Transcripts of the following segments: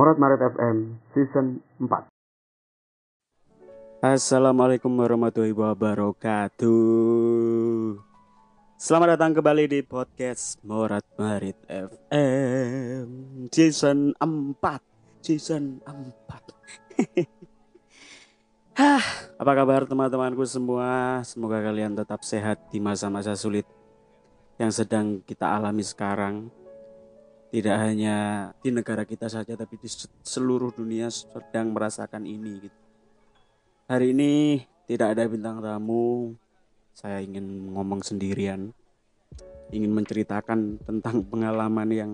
Morat Maret FM Season 4 Assalamualaikum warahmatullahi wabarakatuh. Selamat datang kembali di podcast Morat Marit FM Season 4 Season 4 Hah, apa kabar teman-temanku semua? Semoga kalian tetap sehat di masa-masa sulit yang sedang kita alami sekarang tidak hanya di negara kita saja tapi di seluruh dunia sedang merasakan ini gitu. Hari ini tidak ada bintang tamu. Saya ingin ngomong sendirian. Ingin menceritakan tentang pengalaman yang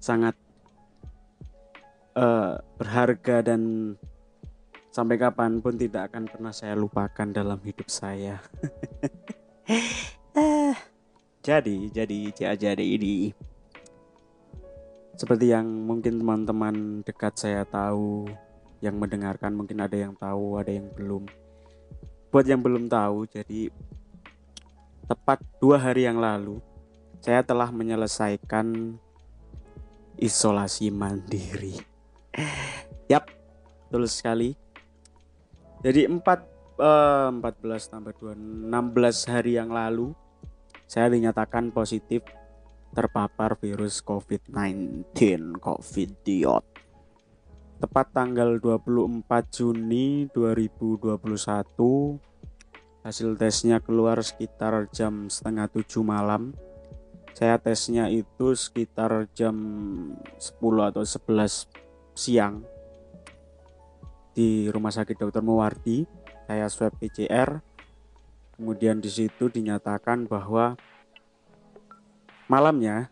sangat uh, berharga dan sampai kapan pun tidak akan pernah saya lupakan dalam hidup saya. Eh, jadi, jadi, jadi ini seperti yang mungkin teman-teman dekat saya tahu, yang mendengarkan mungkin ada yang tahu, ada yang belum. Buat yang belum tahu, jadi tepat dua hari yang lalu, saya telah menyelesaikan isolasi mandiri. Yap, betul sekali. Jadi 4 eh, 14 tambah 2 16 hari yang lalu saya dinyatakan positif terpapar virus COVID-19 COVID-19 tepat tanggal 24 Juni 2021 hasil tesnya keluar sekitar jam setengah tujuh malam. Saya tesnya itu sekitar jam 10 atau 11 siang. Di rumah sakit Dr. Mewardi saya swab PCR kemudian di situ dinyatakan bahwa malamnya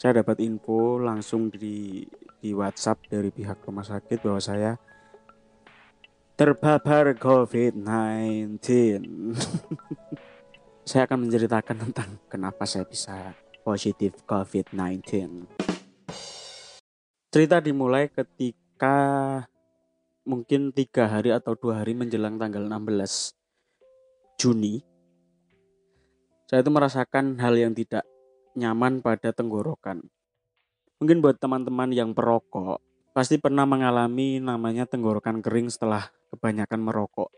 saya dapat info langsung di di WhatsApp dari pihak rumah sakit bahwa saya terpapar COVID-19. saya akan menceritakan tentang kenapa saya bisa positif COVID-19. Cerita dimulai ketika mungkin tiga hari atau dua hari menjelang tanggal 16 Juni. Saya itu merasakan hal yang tidak nyaman pada tenggorokan. Mungkin buat teman-teman yang perokok, pasti pernah mengalami namanya tenggorokan kering setelah kebanyakan merokok.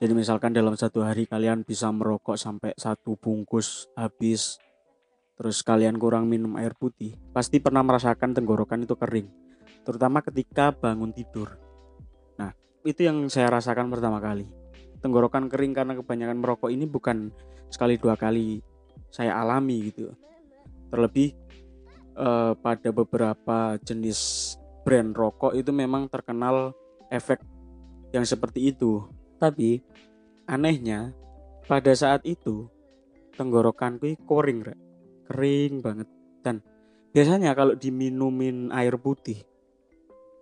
Jadi misalkan dalam satu hari kalian bisa merokok sampai satu bungkus habis, terus kalian kurang minum air putih, pasti pernah merasakan tenggorokan itu kering. Terutama ketika bangun tidur. Nah, itu yang saya rasakan pertama kali. Tenggorokan kering karena kebanyakan merokok ini bukan sekali dua kali saya alami gitu Terlebih uh, pada beberapa jenis brand rokok itu memang terkenal efek yang seperti itu. Tapi anehnya pada saat itu tenggorokanku kering, kering banget. Dan biasanya kalau diminumin air putih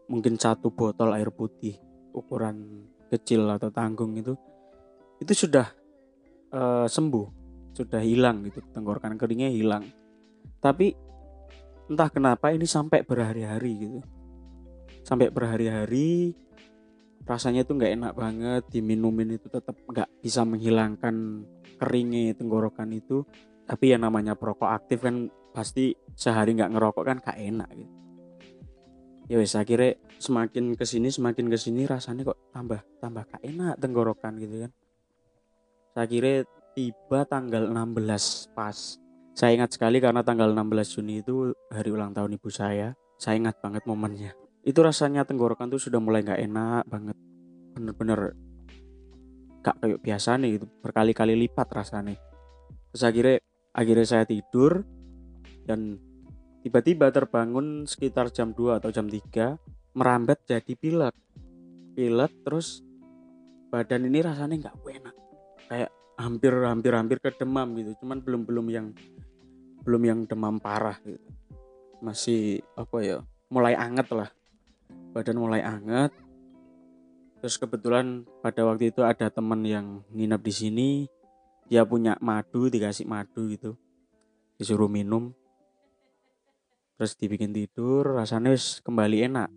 mungkin satu botol air putih ukuran kecil atau tanggung itu itu sudah uh, sembuh sudah hilang gitu. Tenggorokan keringnya hilang tapi entah kenapa ini sampai berhari-hari gitu. Sampai berhari-hari rasanya itu nggak enak banget diminumin itu tetap nggak bisa menghilangkan keringnya tenggorokan itu. Tapi yang namanya perokok aktif kan pasti sehari nggak ngerokok kan gak enak gitu. Ya wes akhirnya semakin ke sini semakin ke sini rasanya kok tambah tambah gak enak tenggorokan gitu kan. Saya kira tiba tanggal 16 pas saya ingat sekali karena tanggal 16 Juni itu hari ulang tahun ibu saya. Saya ingat banget momennya. Itu rasanya tenggorokan tuh sudah mulai nggak enak banget. Bener-bener gak kayak biasa nih itu berkali-kali lipat rasanya. Terus akhirnya akhirnya saya tidur dan tiba-tiba terbangun sekitar jam 2 atau jam 3 merambat jadi pilek. Pilek terus badan ini rasanya nggak enak. Kayak hampir hampir hampir ke demam gitu. Cuman belum belum yang belum yang demam parah gitu. Masih apa ya mulai anget lah. Badan mulai anget. Terus kebetulan pada waktu itu ada teman yang nginap di sini. Dia punya madu dikasih madu gitu. Disuruh minum. Terus dibikin tidur rasanya wis kembali enak.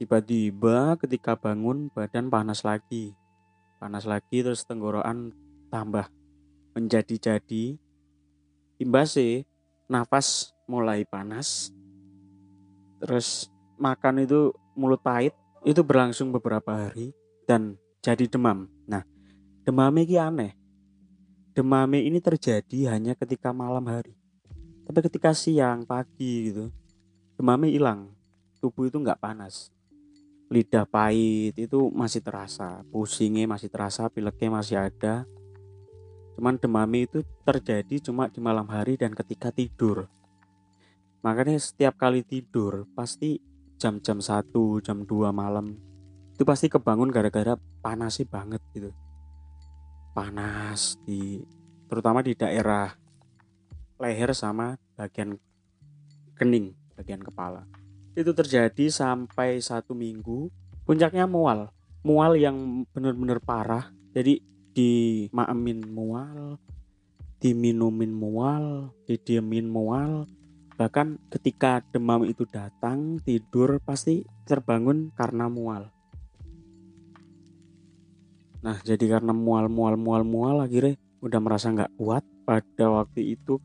Tiba-tiba ketika bangun badan panas lagi. Panas lagi terus tenggorokan tambah menjadi-jadi imbasnya nafas mulai panas terus makan itu mulut pahit itu berlangsung beberapa hari dan jadi demam. Nah, demam ini aneh. Demam ini terjadi hanya ketika malam hari. Tapi ketika siang, pagi gitu, demamnya hilang. Tubuh itu nggak panas. Lidah pahit itu masih terasa, pusingnya masih terasa, pileknya masih ada. Cuman demamnya itu terjadi cuma di malam hari dan ketika tidur. Makanya setiap kali tidur pasti jam-jam 1 jam 2 malam itu pasti kebangun gara-gara panas sih banget gitu. Panas di terutama di daerah leher sama bagian kening bagian kepala. Itu terjadi sampai satu minggu puncaknya mual. Mual yang benar-benar parah. Jadi dimaemin mual diminumin mual didiemin mual Bahkan ketika demam itu datang, tidur pasti terbangun karena mual. Nah, jadi karena mual, mual, mual, mual, akhirnya udah merasa nggak kuat. Pada waktu itu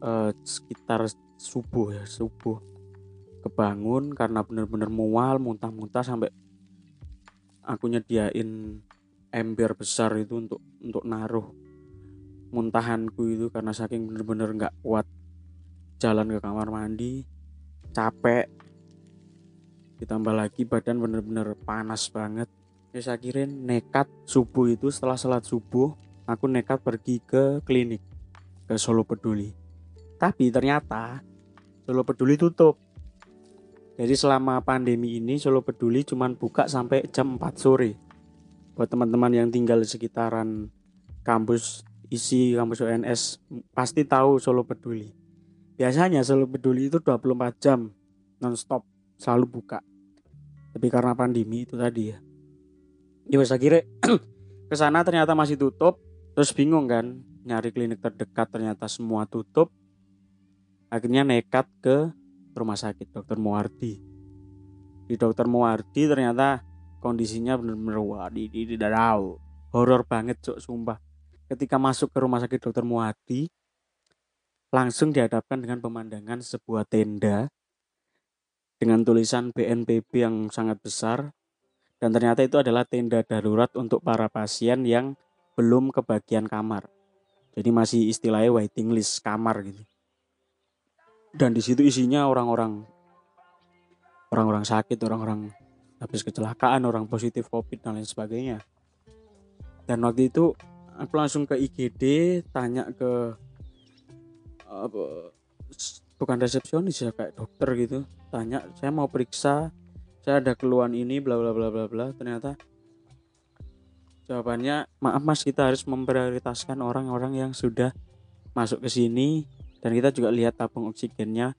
eh, sekitar subuh ya, subuh kebangun karena bener-bener mual, muntah-muntah sampai aku nyediain ember besar itu untuk untuk naruh muntahanku itu karena saking bener-bener nggak -bener kuat jalan ke kamar mandi capek. Ditambah lagi badan bener-bener panas banget. Ya saya kira nekat subuh itu setelah sholat subuh aku nekat pergi ke klinik ke Solo Peduli. Tapi ternyata Solo Peduli tutup. Jadi selama pandemi ini Solo Peduli cuma buka sampai jam 4 sore buat teman-teman yang tinggal di sekitaran kampus isi kampus UNS pasti tahu Solo Peduli Biasanya selalu peduli itu 24 jam non-stop selalu buka. Tapi karena pandemi itu tadi ya. Ya saya kira ke sana ternyata masih tutup, terus bingung kan nyari klinik terdekat ternyata semua tutup. Akhirnya nekat ke rumah sakit Dokter Muardi. Di Dokter Muardi ternyata kondisinya benar-benar wah di, di, di tahu. Horor banget cok sumpah. Ketika masuk ke rumah sakit Dokter Muardi, langsung dihadapkan dengan pemandangan sebuah tenda dengan tulisan BNPB yang sangat besar dan ternyata itu adalah tenda darurat untuk para pasien yang belum kebagian kamar. Jadi masih istilahnya waiting list kamar gitu. Dan di situ isinya orang-orang orang-orang sakit, orang-orang habis kecelakaan, orang positif Covid dan lain sebagainya. Dan waktu itu aku langsung ke IGD tanya ke apa bukan resepsionis ya kayak dokter gitu. Tanya saya mau periksa saya ada keluhan ini bla bla bla bla bla. Ternyata jawabannya maaf mas kita harus memprioritaskan orang-orang yang sudah masuk ke sini dan kita juga lihat tabung oksigennya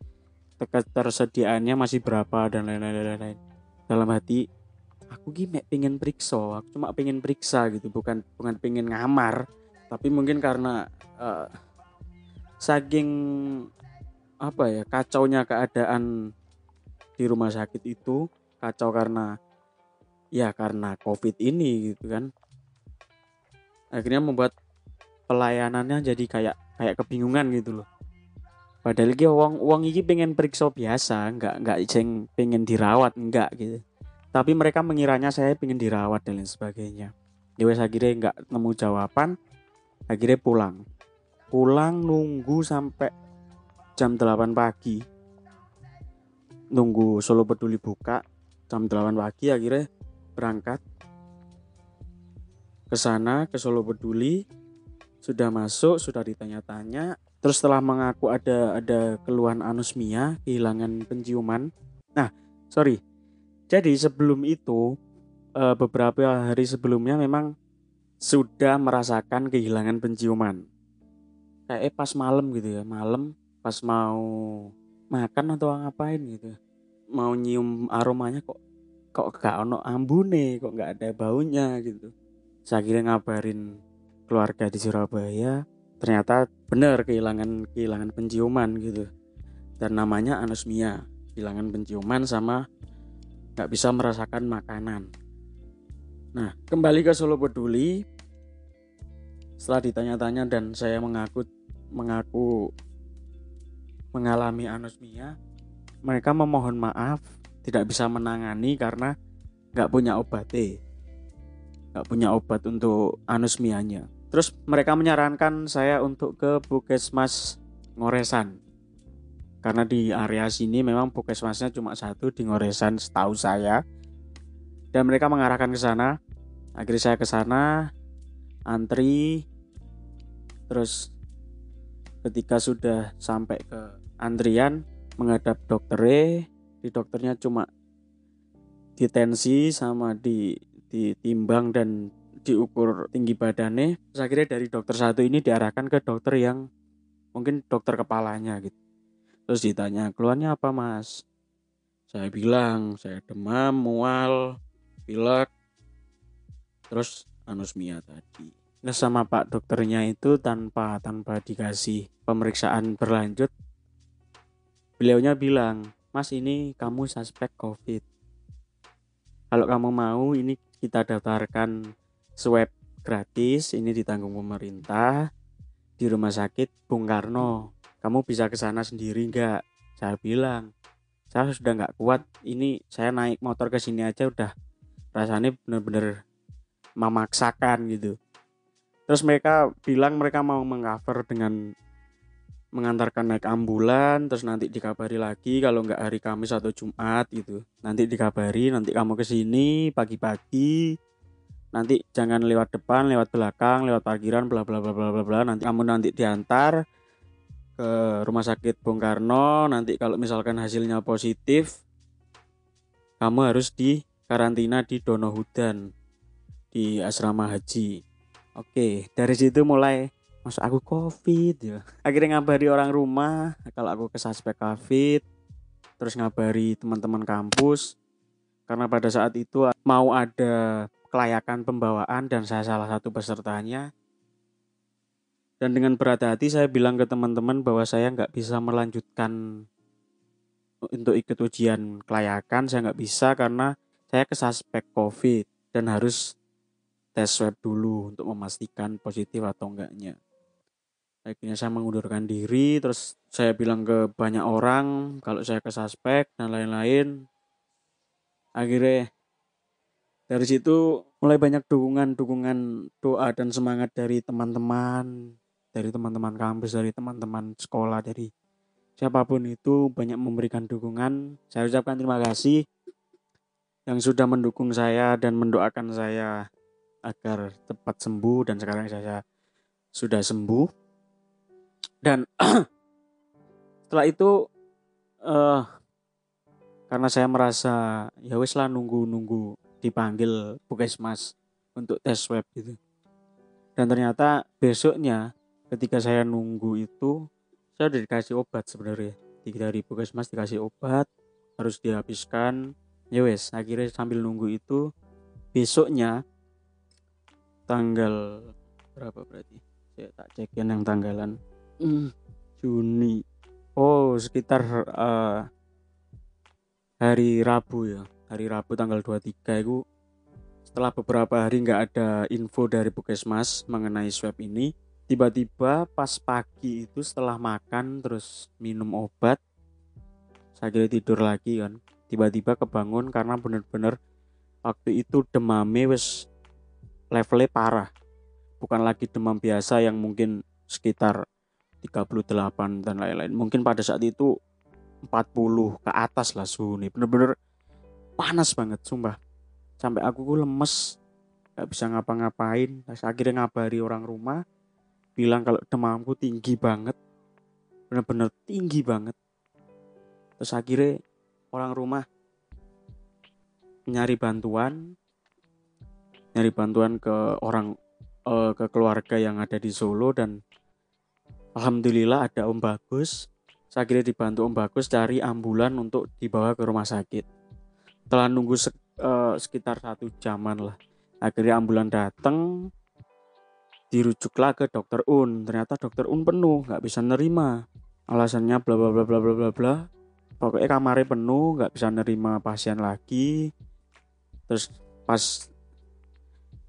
ketersediaannya masih berapa dan lain-lain dalam hati aku gini pengen periksa aku cuma pengen periksa gitu bukan bukan pengen ngamar tapi mungkin karena uh, saking apa ya kacaunya keadaan di rumah sakit itu kacau karena ya karena covid ini gitu kan. Akhirnya membuat pelayanannya jadi kayak kayak kebingungan gitu loh padahal ki uang uang ini pengen periksa biasa nggak nggak ceng pengen dirawat enggak gitu. Tapi mereka mengiranya saya pengen dirawat dan lain sebagainya. Ya wes akhirnya nggak nemu jawaban akhirnya pulang. Pulang nunggu sampai jam 8 pagi. Nunggu Solo Peduli buka jam 8 pagi akhirnya berangkat ke sana ke Solo Peduli. Sudah masuk sudah ditanya-tanya terus setelah mengaku ada ada keluhan anosmia kehilangan penciuman. Nah sorry. Jadi sebelum itu eh, beberapa hari sebelumnya memang sudah merasakan kehilangan penciuman. Kayak pas malam gitu ya malam pas mau makan atau ngapain gitu. Mau nyium aromanya kok kok gak ono ambune kok gak ada baunya gitu. Saya kira ngabarin keluarga di Surabaya ternyata benar kehilangan kehilangan penciuman gitu. Dan namanya anosmia kehilangan penciuman sama nggak bisa merasakan makanan. Nah kembali ke Solo Peduli. Setelah ditanya-tanya dan saya mengaku mengaku mengalami anosmia, mereka memohon maaf tidak bisa menangani karena nggak punya obat nggak punya obat untuk anosmianya terus mereka menyarankan saya untuk ke puskesmas Ngoresan. Karena di area sini memang puskesmasnya cuma satu di Ngoresan setahu saya. Dan mereka mengarahkan ke sana. Akhirnya saya ke sana antri. Terus ketika sudah sampai ke antrian menghadap dokter E. Di dokternya cuma ditensi sama di ditimbang dan diukur tinggi badannya terus akhirnya dari dokter satu ini diarahkan ke dokter yang mungkin dokter kepalanya gitu. Terus ditanya keluarnya apa mas? Saya bilang saya demam mual pilek. Terus anosmia tadi. Nah sama pak dokternya itu tanpa tanpa dikasih pemeriksaan berlanjut beliaunya bilang mas ini kamu suspek covid. Kalau kamu mau ini kita daftarkan swab gratis ini ditanggung pemerintah di rumah sakit Bung Karno. Kamu bisa ke sana sendiri nggak? Saya bilang saya sudah nggak kuat ini saya naik motor ke sini aja udah rasanya bener-bener memaksakan gitu. Terus mereka bilang mereka mau mengcover dengan mengantarkan naik ambulan terus nanti dikabari lagi kalau nggak hari Kamis atau Jumat gitu. Nanti dikabari nanti kamu ke sini pagi-pagi nanti jangan lewat depan lewat belakang lewat parkiran bla bla bla bla bla bla. Nanti kamu nanti diantar ke rumah sakit Bung Karno. Nanti kalau misalkan hasilnya positif kamu harus di karantina di Donohudan di asrama haji. Oke dari situ mulai masuk aku covid ya. Akhirnya ngabari orang rumah kalau aku ke suspek covid terus ngabari teman-teman kampus. Karena pada saat itu mau ada kelayakan pembawaan dan saya salah satu pesertanya. Dan dengan berat hati saya bilang ke teman-teman bahwa saya nggak bisa melanjutkan untuk ikut ujian kelayakan. Saya nggak bisa karena saya ke suspek covid dan harus tes swab dulu untuk memastikan positif atau enggaknya. Akhirnya saya mengundurkan diri terus saya bilang ke banyak orang kalau saya ke suspek dan lain-lain. Akhirnya dari situ mulai banyak dukungan-dukungan doa dan semangat dari teman-teman dari teman-teman kampus dari teman-teman sekolah dari siapa pun itu banyak memberikan dukungan. Saya ucapkan terima kasih yang sudah mendukung saya dan mendoakan saya agar cepat sembuh dan sekarang saya sudah sembuh. Dan setelah itu uh, karena saya merasa ya wes lah nunggu-nunggu dipanggil puskesmas untuk tes swab gitu. Dan ternyata besoknya ketika saya nunggu itu saya udah dikasih obat sebenarnya. Dari puskesmas dikasih obat harus dihabiskan. Ya wes akhirnya sambil nunggu itu besoknya tanggal berapa berarti? Saya tak cekin yang tanggalan. Hmm, Juni. Oh, sekitar uh, hari Rabu ya. Hari Rabu tanggal 23 itu setelah beberapa hari nggak ada info dari Puskesmas mengenai swab ini, tiba-tiba pas pagi itu setelah makan terus minum obat, saya tidur lagi kan. Tiba-tiba kebangun karena benar-benar waktu itu demamnya wes levelnya parah. Bukan lagi demam biasa yang mungkin sekitar 38 dan lain-lain mungkin pada saat itu 40 ke atas lah suhu nih bener-bener panas banget sumpah sampai aku lemes gak bisa ngapa-ngapain terus akhirnya ngabari orang rumah bilang kalau demamku tinggi banget bener-bener tinggi banget terus akhirnya orang rumah nyari bantuan nyari bantuan ke orang uh, ke keluarga yang ada di Solo dan Alhamdulillah ada Om Bagus. Kira dibantu Om Bagus cari ambulan untuk dibawa ke rumah sakit. Telah nunggu se uh, sekitar satu jaman lah. Akhirnya ambulan datang, dirujuklah ke dokter Un. Ternyata dokter Un penuh, nggak bisa nerima. Alasannya bla bla bla bla bla bla bla. Pokoknya kamarnya penuh, nggak bisa nerima pasien lagi. Terus pas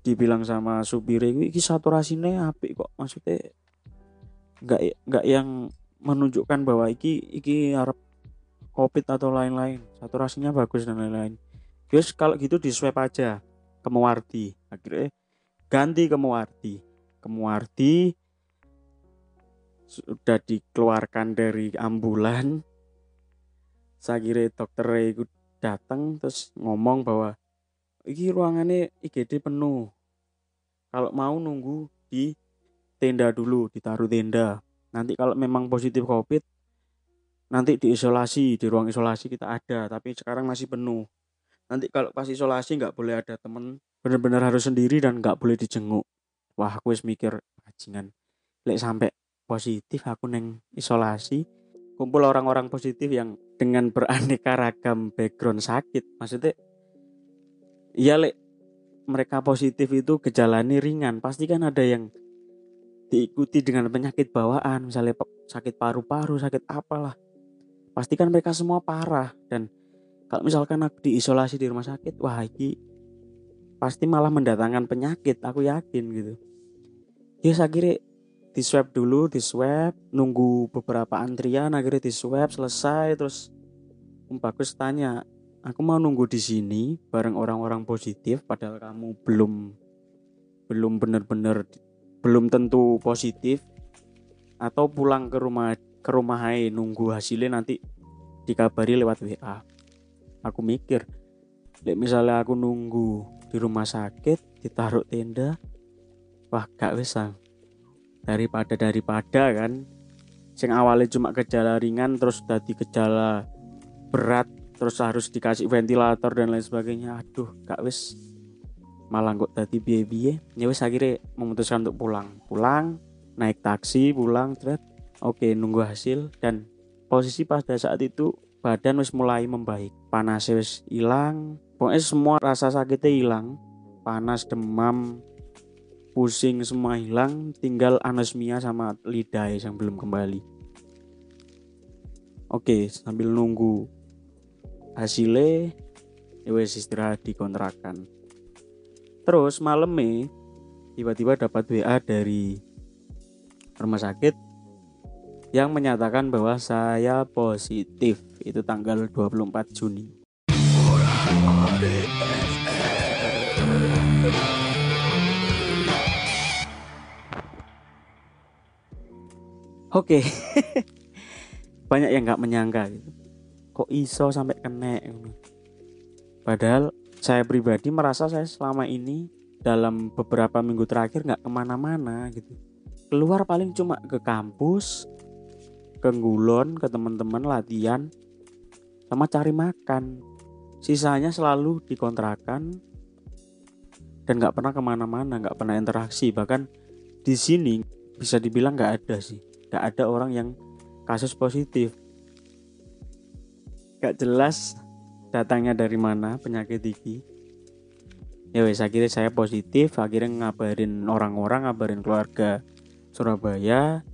dibilang sama supir ini saturasinya api kok maksudnya nggak nggak yang menunjukkan bahwa iki iki harap covid atau lain-lain. Saturasinya bagus dan lain-lain. Terus kalau gitu di swab aja ke Mewardi akhirnya ganti ke Mewardi ke Mewardi sudah dikeluarkan dari ambulan. Saya kira dokter itu datang terus ngomong bahwa ini ruangannya IGD penuh. Kalau mau nunggu di tenda dulu ditaruh tenda. Nanti kalau memang positif covid nanti diisolasi di ruang isolasi kita ada tapi sekarang masih penuh. Nanti kalau pas isolasi nggak boleh ada temen benar-benar harus sendiri dan nggak boleh dijenguk. Wah aku mikir bajingan. Lek sampai positif aku neng isolasi kumpul orang-orang positif yang dengan beraneka ragam background sakit. Maksudnya iya lek mereka positif itu gejalanya ringan pasti kan ada yang diikuti dengan penyakit bawaan. Misalnya sakit paru-paru sakit apalah pasti kan mereka semua parah. Dan kalau misalkan aku diisolasi di rumah sakit wah ini pasti malah mendatangkan penyakit aku yakin gitu. Ya saya kira di swab dulu di swab nunggu beberapa antrian akhirnya di swab selesai terus Om Bagus tanya aku mau nunggu di sini bareng orang-orang positif padahal kamu belum belum benar-benar belum tentu positif atau pulang ke rumah ke rumah hai nunggu hasilnya nanti dikabari lewat WA aku mikir misalnya aku nunggu di rumah sakit ditaruh tenda wah gak bisa daripada daripada kan. Sing awalnya cuma gejala ringan terus tadi gejala berat terus harus dikasih ventilator dan lain sebagainya aduh gak wis. Malah kok tadi biaya biaya ya wis akhirnya memutuskan untuk pulang. Pulang naik taksi pulang thread oke nunggu hasil. Dan posisi pada saat itu badan wis mulai membaik. Panas wis hilang. Pokoknya semua rasa sakitnya hilang. Panas demam pusing semua hilang. Tinggal anosmia sama lidah yang belum kembali. Oke sambil nunggu hasilnya ya wes istirahat di kontrakan terus malamnya tiba-tiba dapat WA dari rumah sakit yang menyatakan bahwa saya positif itu tanggal 24 Juni Oke, banyak yang nggak menyangka gitu. Kok iso sampai kena? Padahal saya pribadi merasa saya selama ini dalam beberapa minggu terakhir nggak ke mana-mana gitu. Keluar paling cuma ke kampus, ke ngulon, ke teman-teman latihan, sama cari makan. Sisanya selalu dikontrakan dan nggak pernah ke mana-mana, nggak pernah interaksi. Bahkan di sini bisa dibilang nggak ada sih, nggak ada orang yang kasus positif. Gak jelas datangnya dari mana penyakit ini. Ya wes akhirnya saya positif, akhirnya ngabarin orang-orang, ngabarin keluarga Surabaya.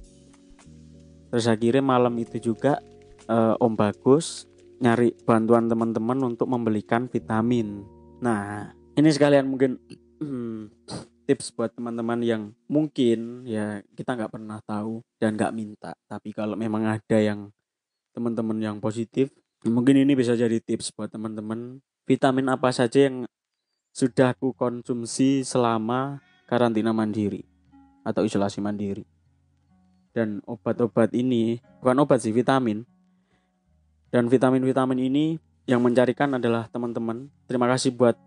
Terus akhirnya malam itu juga eh, Om Bagus nyari bantuan teman-teman untuk membelikan vitamin. Nah, ini sekalian mungkin tips buat teman-teman yang mungkin ya kita nggak pernah tahu dan nggak minta. Tapi kalau memang ada yang teman-teman yang positif, mungkin ini bisa jadi tips buat teman-teman. Vitamin apa saja yang sudah aku konsumsi selama karantina mandiri atau isolasi mandiri. Dan obat-obat ini bukan obat sih vitamin dan vitamin-vitamin ini yang mencarikan adalah teman-teman. Terima kasih buat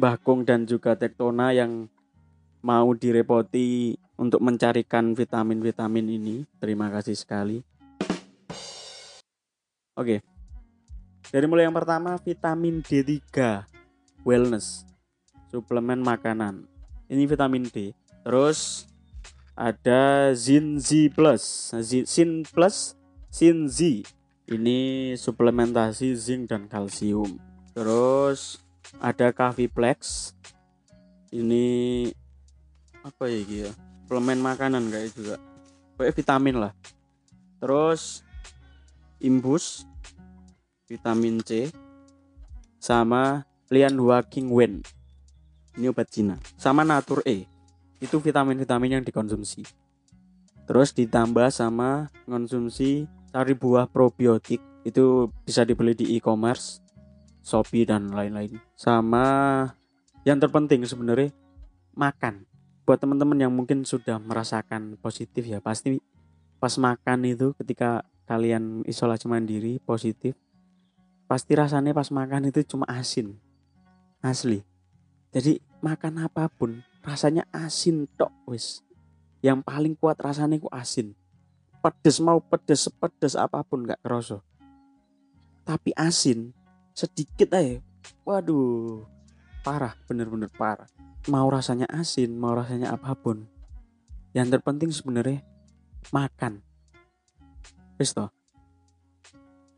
Mbah Kung dan juga Tektona yang mau direpoti untuk mencarikan vitamin-vitamin ini. Terima kasih sekali. Oke. Dari mulai yang pertama vitamin D3 wellness suplemen makanan. Ini vitamin D. Terus ada Zinzi Plus. Zin Plus, Zinzi ini suplementasi zinc dan kalsium. Terus ada Caviplex ini apa ya gitu suplemen makanan kayak juga kayak vitamin lah. Terus imbus vitamin C sama Lian Hua King Wen ini obat Cina. Sama Natur E itu vitamin-vitamin yang dikonsumsi. Terus ditambah sama konsumsi cari buah probiotik. Itu bisa dibeli di e-commerce Shopee dan lain-lain. Sama yang terpenting sebenarnya makan. Buat teman-teman yang mungkin sudah merasakan positif ya pasti pas makan itu ketika kalian isolasi mandiri positif pasti rasanya pas makan itu cuma asin. Asli. Jadi makan apa pun rasanya asin tok wis. Yang paling kuat rasanya ku asin. Pedes mau pedes sepedes apa pun gak kerosok tapi asin sedikit aja. Waduh parah bener-bener parah. Mau rasanya asin mau rasanya apa pun. Yang terpenting sebenarnya makan. Wis toh.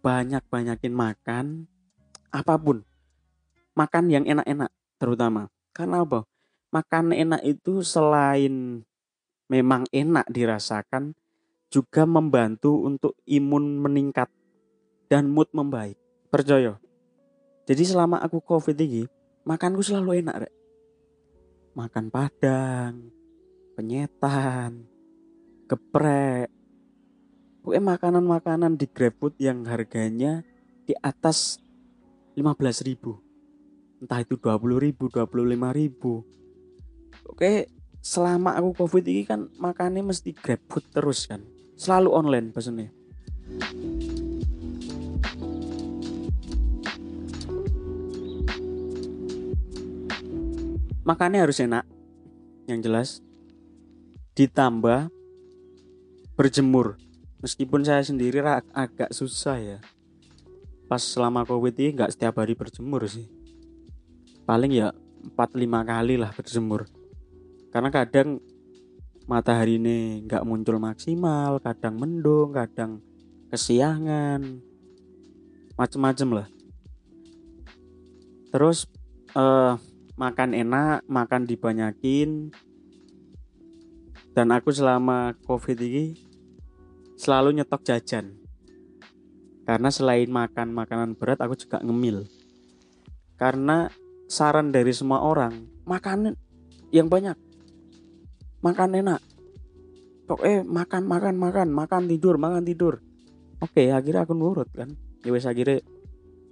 Banyak banyakin makan apa pun. Makan yang enak-enak terutama. Karena apa makan enak itu selain memang enak dirasakan juga membantu untuk imun meningkat dan mood membaik. Percaya. Jadi selama aku covid ini, makanku selalu enak, rek. Makan padang, penyetan, geprek. Pokoknya makanan-makanan di GrabFood yang harganya di atas 15 ribu. Entah itu 20 ribu, 25 ribu. Oke, selama aku covid ini kan makannya mesti GrabFood terus kan. Selalu online pesennya. makannya harus enak. Yang jelas ditambah berjemur. Meskipun saya sendiri agak susah ya. Pas selama covid ini nggak setiap hari berjemur sih. Paling ya 4-5 kali lah berjemur karena kadang matahari ini nggak muncul maksimal kadang mendung kadang kesiangan macem-macem lah terus uh, makan enak, makan dibanyakin. Dan aku selama Covid ini selalu nyetok jajan. Karena selain makan makanan berat, aku juga ngemil. Karena saran dari semua orang, makan yang banyak. Makan enak. Pokoknya makan, makan, makan, makan tidur, makan tidur. Oke, akhirnya aku nurut kan. Ya wes akhirnya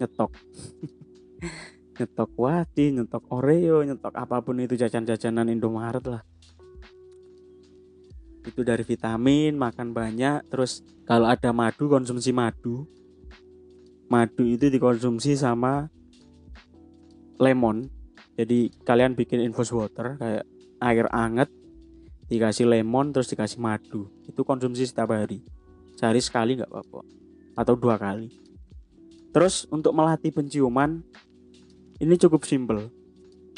nyetok. nyetok wati nyetok oreo nyetok apa pun itu jajan-jajanan Indomaret lah itu dari vitamin makan banyak terus kalau ada madu konsumsi madu madu itu dikonsumsi sama lemon jadi kalian bikin infus water kayak air anget dikasih lemon terus dikasih madu. Itu konsumsi setiap hari. Sehari sekali nggak apa-apa. Atau dua kali. Terus untuk melatih penciuman ini cukup simple.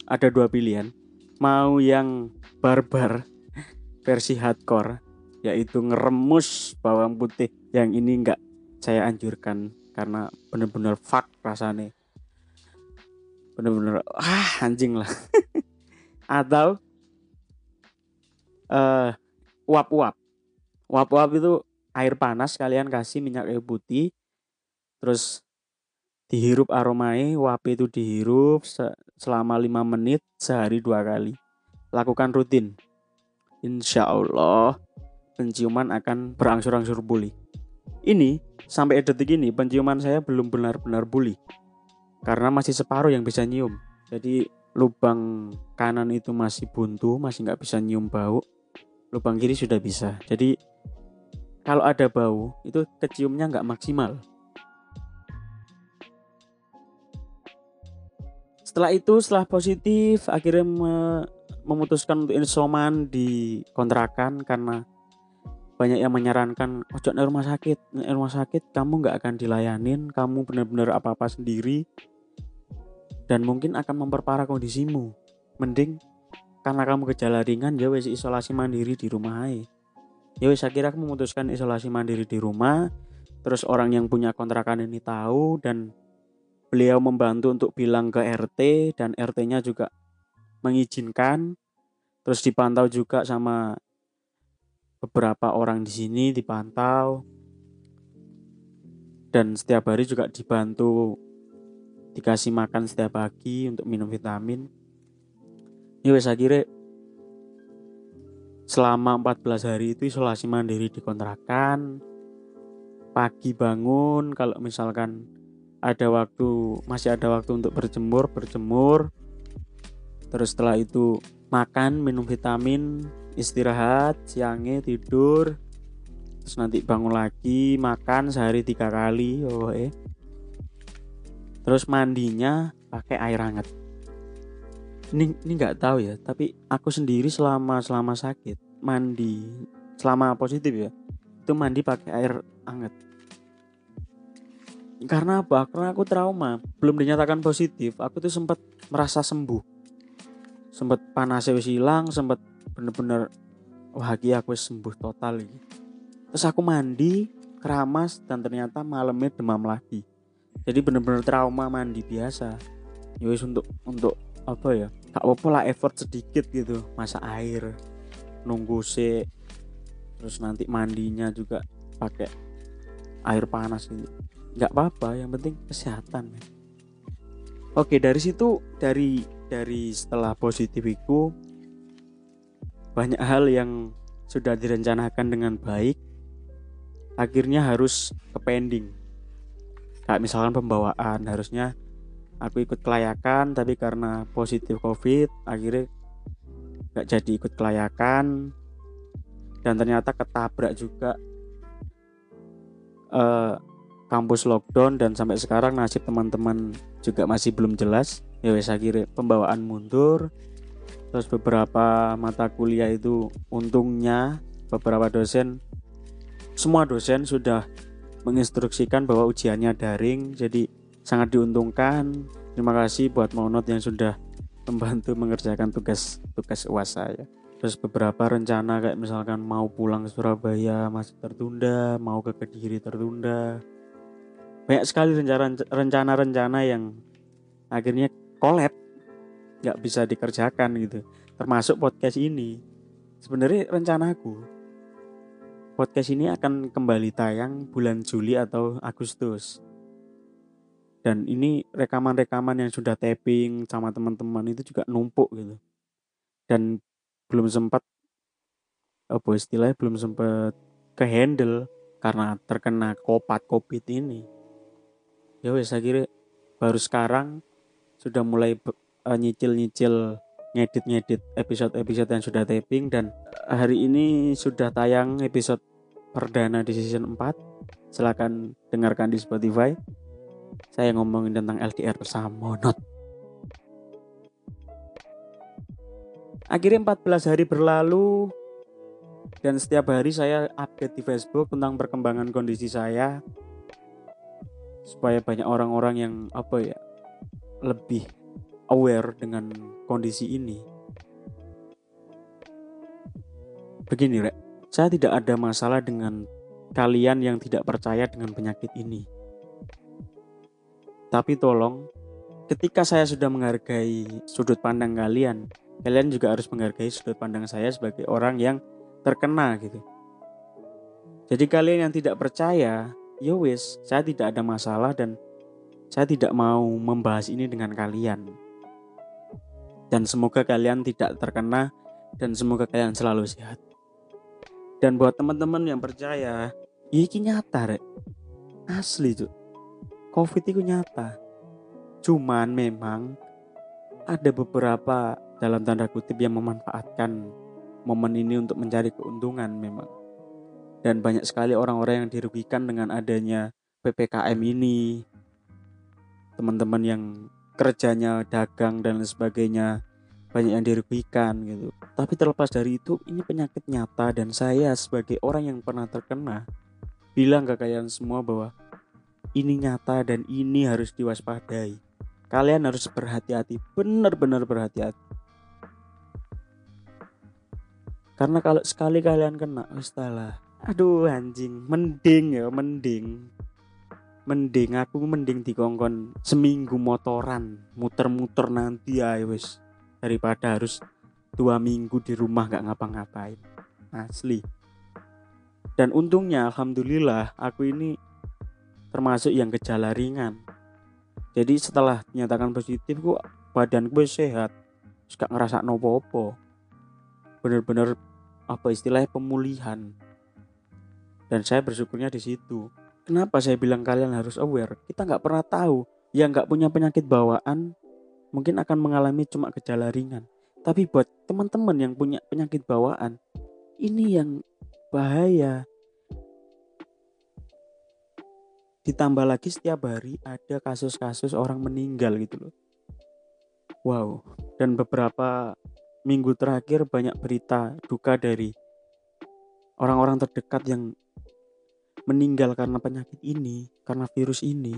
Ada dua pilihan. Mau yang barbar versi hardcore yaitu ngeremus bawang putih yang ini enggak saya anjurkan karena bener-bener fuck rasanya. Bener-bener ah anjing lah. Atau uh, uap-uap. Uap-uap itu air panas kalian kasih minyak kayu putih terus dihirup aromai wape itu dihirup selama lima menit sehari dua kali. Lakukan rutin. Insya Allah penciuman akan berangsur-angsur pulih. Ini sampai detik ini penciuman saya belum benar-benar pulih. Karena masih separuh yang bisa nyium. Jadi lubang kanan itu masih buntu masih nggak bisa nyium bau lubang kiri sudah bisa. Jadi kalau ada bau itu keciumnya nggak maksimal. Setelah itu setelah positif akhirnya me memutuskan untuk isoman di kontrakan karena banyak yang menyarankan ojo di rumah sakit di rumah sakit kamu nggak akan dilayanin kamu benar-benar apa-apa sendiri dan mungkin akan memperparah kondisimu. Mending karena kamu gejala ringan ya wes isolasi mandiri di rumah aja ya wes akhirnya aku memutuskan isolasi mandiri di rumah terus orang yang punya kontrakan ini tahu dan beliau membantu untuk bilang ke RT dan RT-nya juga mengizinkan. Terus dipantau juga sama beberapa orang di sini dipantau. Dan setiap hari juga dibantu dikasih makan setiap pagi untuk minum vitamin ya wes akhirnya selama 14 hari itu isolasi mandiri di kontrakan pagi bangun kalau misalkan ada waktu masih ada waktu untuk berjemur berjemur. Terus setelah itu makan minum vitamin istirahat siangnya tidur. Terus nanti bangun lagi makan sehari tiga kali oh eh. Terus mandinya pakai air hangat ini ini nggak tahu ya tapi aku sendiri selama selama sakit mandi selama positif ya itu mandi pakai air hangat. Karena apa? Karena aku trauma. Belum dinyatakan positif aku tuh sempat merasa sembuh. Sempat panas wis hilang sempat bener-bener wah aku sembuh total gitu. terus aku mandi keramas dan ternyata malamnya demam lagi. Jadi bener-bener trauma mandi biasa. Ya untuk untuk apa ya gak apa lah effort sedikit gitu. Masa air nunggu sih terus nanti mandinya juga pakai air panas gitu. Nggak apa-apa yang penting kesehatan oke dari situ dari dari setelah positif itu banyak hal yang sudah direncanakan dengan baik akhirnya harus ke pending. Kayak misalkan pembawaan harusnya aku ikut kelayakan tapi karena positif covid akhirnya nggak jadi ikut kelayakan. Dan ternyata ketabrak juga uh, kampus lockdown dan sampai sekarang nasib teman-teman juga masih belum jelas. Ya wes akhirnya pembawaan mundur. Terus beberapa mata kuliah itu untungnya beberapa dosen semua dosen sudah menginstruksikan bahwa ujiannya daring. Jadi sangat diuntungkan. Terima kasih buat Monot yang sudah membantu mengerjakan tugas tugas uas saya terus beberapa rencana kayak misalkan mau pulang ke Surabaya masih tertunda mau ke Kediri tertunda. Banyak sekali rencana-rencana yang akhirnya kolab nggak bisa dikerjakan gitu. Termasuk podcast ini. Sebenarnya rencanaku podcast ini akan kembali tayang bulan Juli atau Agustus dan ini rekaman-rekaman yang sudah tapping sama teman-teman itu juga numpuk gitu. Dan belum sempat apa istilahnya belum sempat ke handle karena terkena kopat covid ini. Ya wes akhirnya baru sekarang sudah mulai uh, nyicil-nyicil ngedit-ngedit episode-episode yang sudah taping dan hari ini sudah tayang episode perdana di season 4 silahkan dengarkan di Spotify saya ngomongin tentang LDR bersama Monot akhirnya 14 hari berlalu dan setiap hari saya update di Facebook tentang perkembangan kondisi saya supaya banyak orang-orang yang apa ya lebih aware dengan kondisi ini. Begini, Rek. Saya tidak ada masalah dengan kalian yang tidak percaya dengan penyakit ini. Tapi tolong, ketika saya sudah menghargai sudut pandang kalian, kalian juga harus menghargai sudut pandang saya sebagai orang yang terkena gitu. Jadi kalian yang tidak percaya, ya wis saya tidak ada masalah dan saya tidak mau membahas ini dengan kalian. Dan semoga kalian tidak terkena dan semoga kalian selalu sehat. Dan buat teman-teman yang percaya ya ini nyata rek. Asli tuh covid itu nyata. Cuman memang ada beberapa dalam tanda kutip yang memanfaatkan momen ini untuk mencari keuntungan memang. Dan banyak sekali orang-orang yang dirugikan dengan adanya PPKM ini. Teman-teman yang kerjanya dagang dan sebagainya banyak yang dirugikan gitu. Tapi terlepas dari itu ini penyakit nyata dan saya sebagai orang yang pernah terkena bilang ke kalian semua bahwa ini nyata dan ini harus diwaspadai. Kalian harus berhati-hati benar-benar berhati-hati. Karena kalau sekali kalian kena ustalah aduh anjing. Mending ya mending. Mending aku mending dikongkon seminggu motoran muter-muter nanti ya wes daripada harus dua minggu di rumah gak ngapa-ngapain. Asli. Dan untungnya alhamdulillah aku ini termasuk yang gejala ringan. Jadi setelah dinyatakan positif kok badan gue sehat. Gak ngerasa nopo-opo bener-bener apa istilahnya pemulihan. Dan saya bersyukurnya di situ. Kenapa saya bilang kalian harus aware? Kita nggak pernah tahu. Yang nggak punya penyakit bawaan mungkin akan mengalami cuma gejala ringan. Tapi buat teman-teman yang punya penyakit bawaan ini yang bahaya ditambah lagi setiap hari ada kasus-kasus orang meninggal gitu loh. Wow. Dan beberapa minggu terakhir banyak berita duka dari orang-orang terdekat yang meninggal karena penyakit ini, karena virus ini.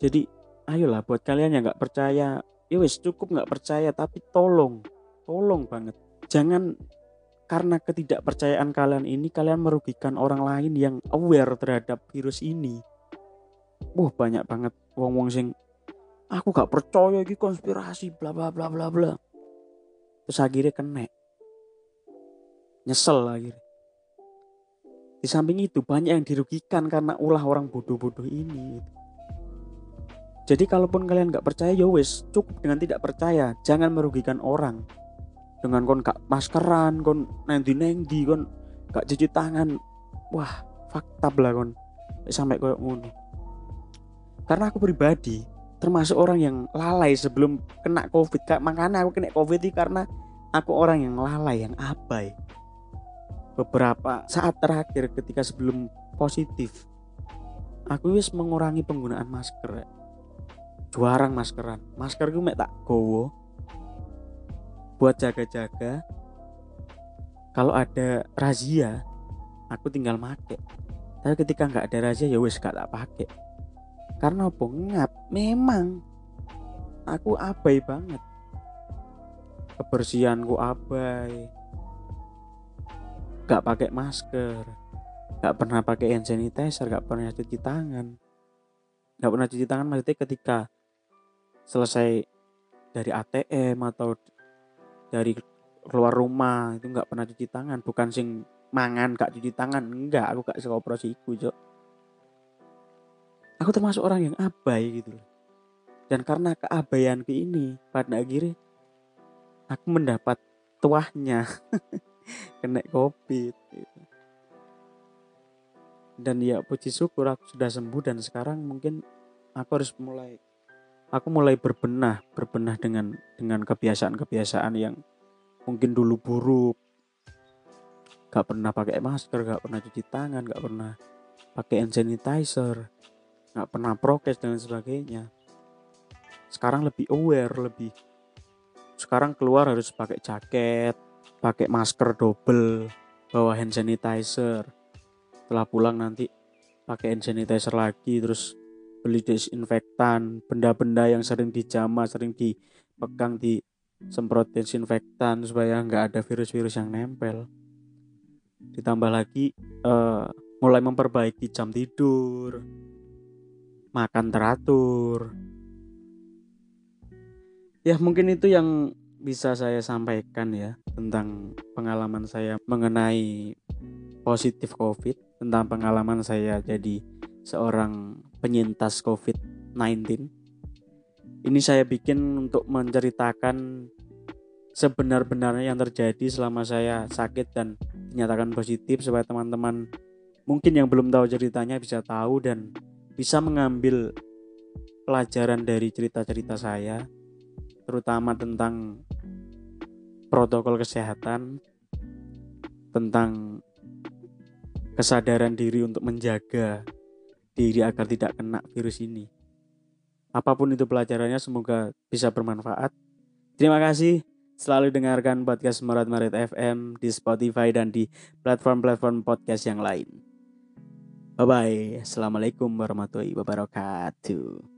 Jadi, ayolah buat kalian yang nggak percaya, ya wes cukup nggak percaya, tapi tolong, tolong banget, jangan karena ketidakpercayaan kalian ini kalian merugikan orang lain yang aware terhadap virus ini. Wah banyak banget wong-wong sing aku gak percaya gitu konspirasi bla bla bla bla bla. Terus akhirnya kena. Nyesel akhirnya. Di samping itu banyak yang dirugikan karena ulah orang bodoh-bodoh ini. Jadi kalaupun kalian nggak percaya ya wes cukup dengan tidak percaya, jangan merugikan orang. Dengan kon gak maskeran, kon nendi nendi, kon gak cuci tangan, wah fakta lah kon. Sampai kayak ngono. Karena aku pribadi termasuk orang yang lalai sebelum kena covid, makanya aku kena covid ini karena aku orang yang lalai, yang abai. Beberapa saat terakhir ketika sebelum positif aku wis mengurangi penggunaan masker juarang maskeran. Masker gue tak gowo buat jaga-jaga kalau ada razia aku tinggal make. Tapi ketika nggak ada razia ya wis gak tak pakai. Karena apa? Ngap memang aku abai banget. Kebersihanku abai. Gak pakai masker. Gak pernah pakai hand sanitizer gak pernah cuci tangan. Gak pernah cuci tangan maksudnya ketika selesai dari ATM atau dari keluar rumah itu nggak pernah cuci tangan. Bukan sing mangan gak cuci tangan. Enggak aku gak suka operasi iku cok. Aku termasuk orang yang abai gitu loh. Dan karena keabaianku ini pada akhirnya aku mendapat tuahnya. Kena covid gitu. dan ya puji syukur aku sudah sembuh dan sekarang mungkin aku harus mulai aku mulai berbenah berbenah dengan dengan kebiasaan-kebiasaan yang mungkin dulu buruk gak pernah pakai masker gak pernah cuci tangan gak pernah pakai hand sanitizer gak pernah prokes dan sebagainya sekarang lebih aware lebih sekarang keluar harus pakai jaket pakai masker double, bawa hand sanitizer. Setelah pulang nanti pakai hand sanitizer lagi, terus beli desinfektan, benda-benda yang sering dijama, sering dipegang di semprot desinfektan supaya nggak ada virus-virus yang nempel. Ditambah lagi uh, mulai memperbaiki jam tidur, makan teratur. Ya mungkin itu yang bisa saya sampaikan ya tentang pengalaman saya mengenai positif COVID, tentang pengalaman saya jadi seorang penyintas COVID-19. Ini saya bikin untuk menceritakan sebenar-benarnya yang terjadi selama saya sakit dan dinyatakan positif supaya teman-teman mungkin yang belum tahu ceritanya bisa tahu dan bisa mengambil pelajaran dari cerita-cerita saya terutama tentang protokol kesehatan, tentang kesadaran diri untuk menjaga diri agar tidak kena virus ini. Apa pun itu pelajarannya semoga bisa bermanfaat. Terima kasih selalu dengarkan podcast Marat Marit FM di Spotify dan di platform-platform podcast yang lain. Bye bye. Assalamualaikum warahmatullahi wabarakatuh.